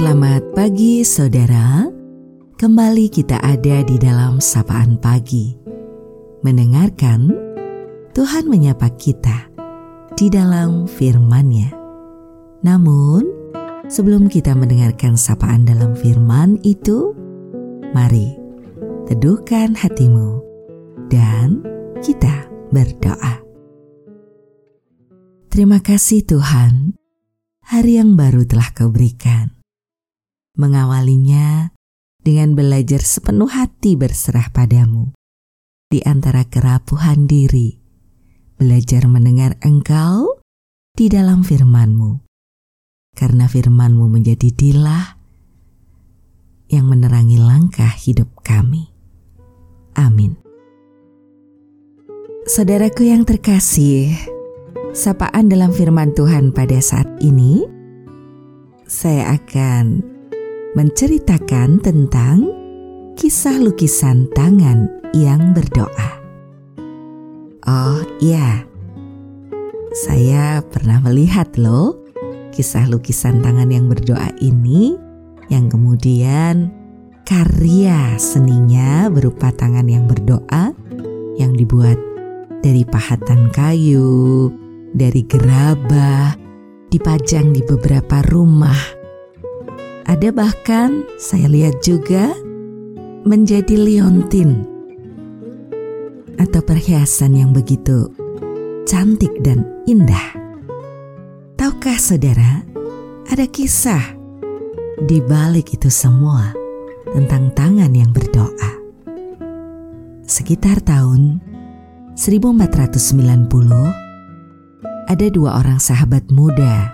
Selamat pagi saudara Kembali kita ada di dalam sapaan pagi Mendengarkan Tuhan menyapa kita di dalam firman-Nya. Namun, sebelum kita mendengarkan sapaan dalam firman itu, mari teduhkan hatimu dan kita berdoa. Terima kasih Tuhan, hari yang baru telah kau berikan. Mengawalinya dengan belajar sepenuh hati berserah padamu. Di antara kerapuhan diri, belajar mendengar engkau di dalam firmanmu. Karena firmanmu menjadi dilah yang menerangi langkah hidup kami. Amin. Saudaraku yang terkasih, sapaan dalam firman Tuhan pada saat ini, saya akan menceritakan tentang kisah lukisan tangan yang berdoa. Oh iya, saya pernah melihat loh kisah lukisan tangan yang berdoa ini yang kemudian karya seninya berupa tangan yang berdoa yang dibuat dari pahatan kayu, dari gerabah, dipajang di beberapa rumah. Ada bahkan saya lihat juga menjadi liontin atau perhiasan yang begitu cantik dan indah. Tahukah saudara, ada kisah di balik itu semua tentang tangan yang berdoa. Sekitar tahun 1490, ada dua orang sahabat muda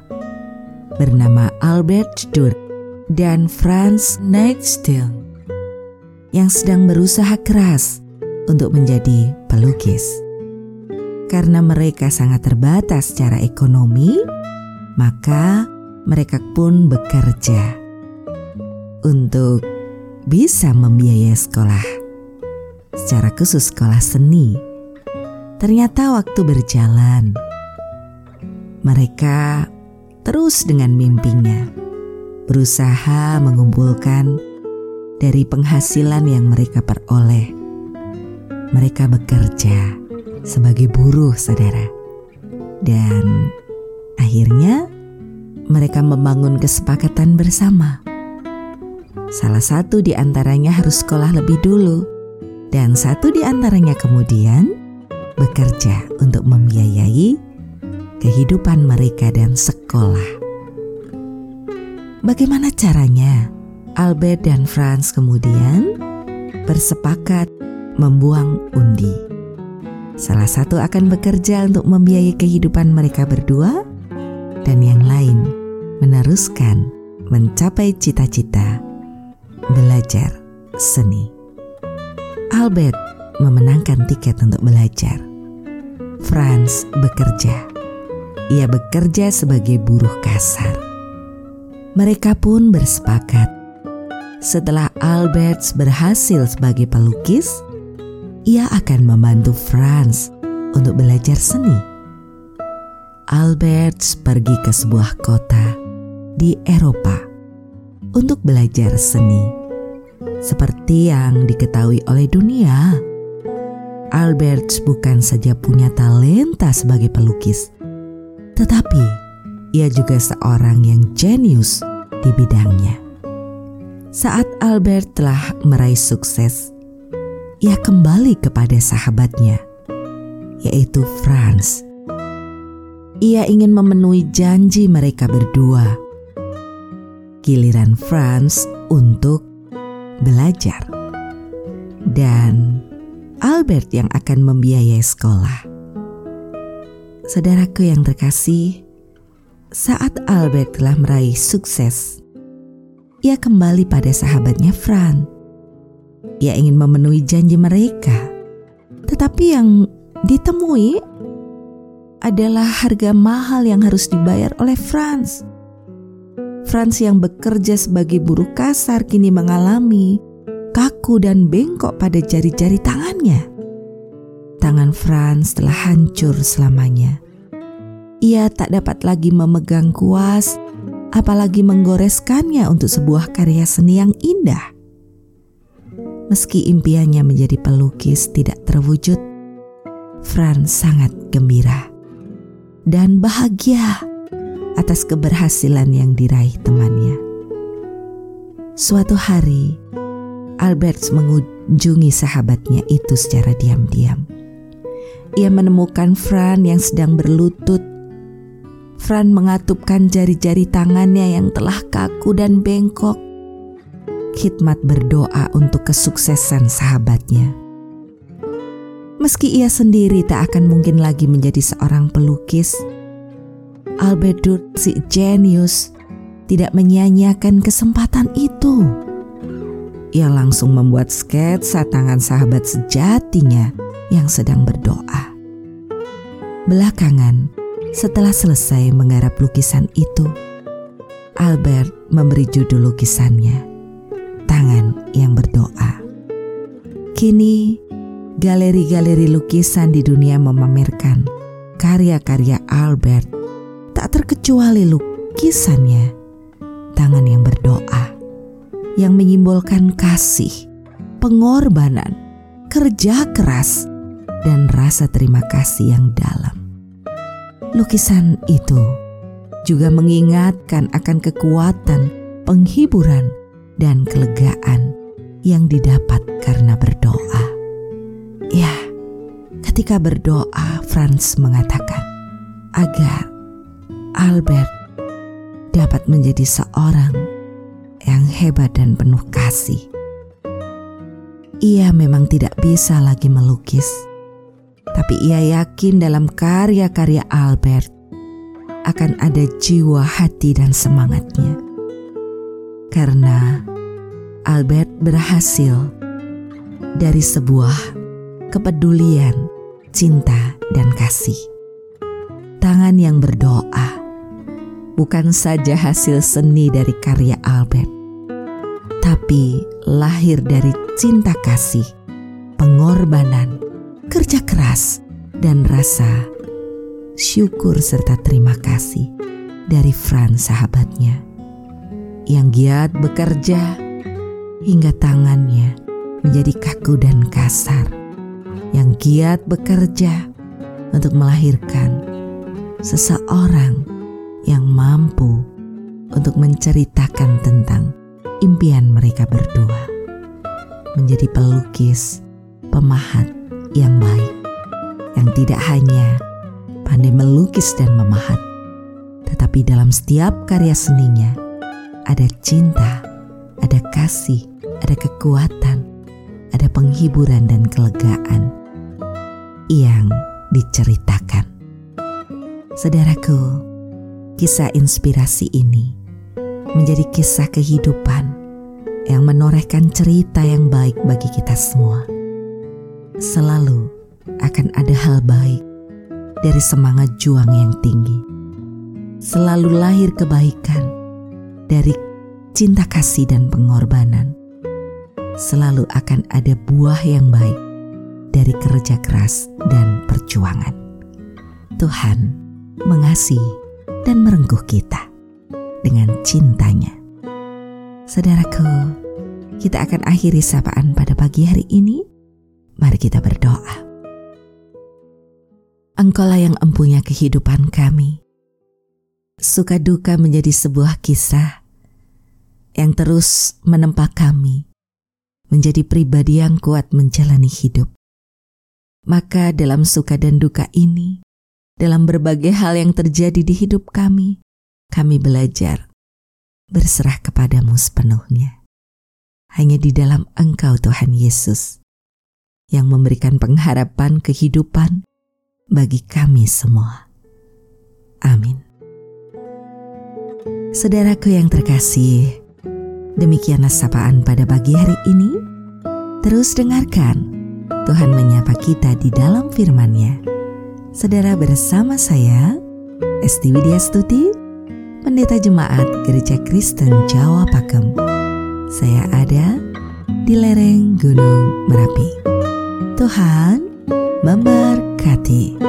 bernama Albert Durk dan Franz Nightstill yang sedang berusaha keras untuk menjadi pelukis. Karena mereka sangat terbatas secara ekonomi, maka mereka pun bekerja untuk bisa membiayai sekolah. Secara khusus sekolah seni. Ternyata waktu berjalan, mereka terus dengan mimpinya, berusaha mengumpulkan dari penghasilan yang mereka peroleh. Mereka bekerja sebagai buruh, saudara, dan akhirnya mereka membangun kesepakatan bersama. Salah satu di antaranya harus sekolah lebih dulu, dan satu di antaranya kemudian bekerja untuk membiayai kehidupan mereka dan sekolah. Bagaimana caranya? Albert dan Franz kemudian bersepakat membuang undi. Salah satu akan bekerja untuk membiayai kehidupan mereka berdua, dan yang lain meneruskan mencapai cita-cita belajar seni. Albert memenangkan tiket untuk belajar. Franz bekerja ia bekerja sebagai buruh kasar. Mereka pun bersepakat. Setelah Albert berhasil sebagai pelukis, ia akan membantu Franz untuk belajar seni. Albert pergi ke sebuah kota di Eropa untuk belajar seni. Seperti yang diketahui oleh dunia, Albert bukan saja punya talenta sebagai pelukis, tetapi ia juga seorang yang jenius di bidangnya. Saat Albert telah meraih sukses, ia kembali kepada sahabatnya, yaitu Franz. Ia ingin memenuhi janji mereka berdua. Giliran Franz untuk belajar, dan Albert yang akan membiayai sekolah. Saudaraku yang terkasih, saat Albert telah meraih sukses, ia kembali pada sahabatnya Fran. Ia ingin memenuhi janji mereka, tetapi yang ditemui adalah harga mahal yang harus dibayar oleh Franz. Franz yang bekerja sebagai buruh kasar kini mengalami kaku dan bengkok pada jari-jari tangannya tangan Franz telah hancur selamanya. Ia tak dapat lagi memegang kuas apalagi menggoreskannya untuk sebuah karya seni yang indah. Meski impiannya menjadi pelukis tidak terwujud, Fran sangat gembira dan bahagia atas keberhasilan yang diraih temannya. Suatu hari, Albert mengunjungi sahabatnya itu secara diam-diam. Ia menemukan Fran yang sedang berlutut. Fran mengatupkan jari-jari tangannya yang telah kaku dan bengkok khidmat berdoa untuk kesuksesan sahabatnya. Meski ia sendiri tak akan mungkin lagi menjadi seorang pelukis, Albert si jenius tidak menyanyiakan kesempatan itu. Ia langsung membuat sketsa tangan sahabat sejatinya yang sedang berdoa. Belakangan, setelah selesai menggarap lukisan itu, Albert memberi judul lukisannya tangan yang berdoa. Kini, galeri-galeri lukisan di dunia memamerkan karya-karya Albert, tak terkecuali lukisannya, tangan yang berdoa, yang menyimbolkan kasih, pengorbanan, kerja keras, dan rasa terima kasih yang dalam. Lukisan itu juga mengingatkan akan kekuatan, penghiburan, dan kelegaan yang didapat karena berdoa. Ya, ketika berdoa, Franz mengatakan agar Albert dapat menjadi seorang yang hebat dan penuh kasih. Ia memang tidak bisa lagi melukis, tapi ia yakin dalam karya-karya Albert akan ada jiwa, hati, dan semangatnya karena Albert berhasil dari sebuah kepedulian, cinta, dan kasih. Tangan yang berdoa bukan saja hasil seni dari karya Albert, tapi lahir dari cinta kasih, pengorbanan, kerja keras, dan rasa syukur serta terima kasih dari Franz sahabatnya yang giat bekerja hingga tangannya menjadi kaku dan kasar, yang giat bekerja untuk melahirkan seseorang yang mampu untuk menceritakan tentang impian mereka berdua, menjadi pelukis, pemahat yang baik, yang tidak hanya pandai melukis dan memahat, tetapi dalam setiap karya seninya ada cinta, ada kasih, ada kekuatan, ada penghiburan dan kelegaan yang diceritakan. Saudaraku, kisah inspirasi ini menjadi kisah kehidupan yang menorehkan cerita yang baik bagi kita semua. Selalu akan ada hal baik dari semangat juang yang tinggi. Selalu lahir kebaikan dari cinta kasih dan pengorbanan, selalu akan ada buah yang baik dari kerja keras dan perjuangan. Tuhan mengasihi dan merengkuh kita dengan cintanya. Saudaraku, kita akan akhiri sapaan pada pagi hari ini. Mari kita berdoa. Engkaulah yang empunya kehidupan kami suka duka menjadi sebuah kisah yang terus menempa kami menjadi pribadi yang kuat menjalani hidup. Maka dalam suka dan duka ini, dalam berbagai hal yang terjadi di hidup kami, kami belajar berserah kepadamu sepenuhnya. Hanya di dalam Engkau Tuhan Yesus yang memberikan pengharapan kehidupan bagi kami semua. Amin. Saudaraku yang terkasih, demikianlah sapaan pada pagi hari ini. Terus dengarkan, Tuhan menyapa kita di dalam firman-Nya. Saudara bersama saya, Esti Widya Stuti, Pendeta Jemaat Gereja Kristen Jawa Pakem. Saya ada di lereng Gunung Merapi. Tuhan memberkati.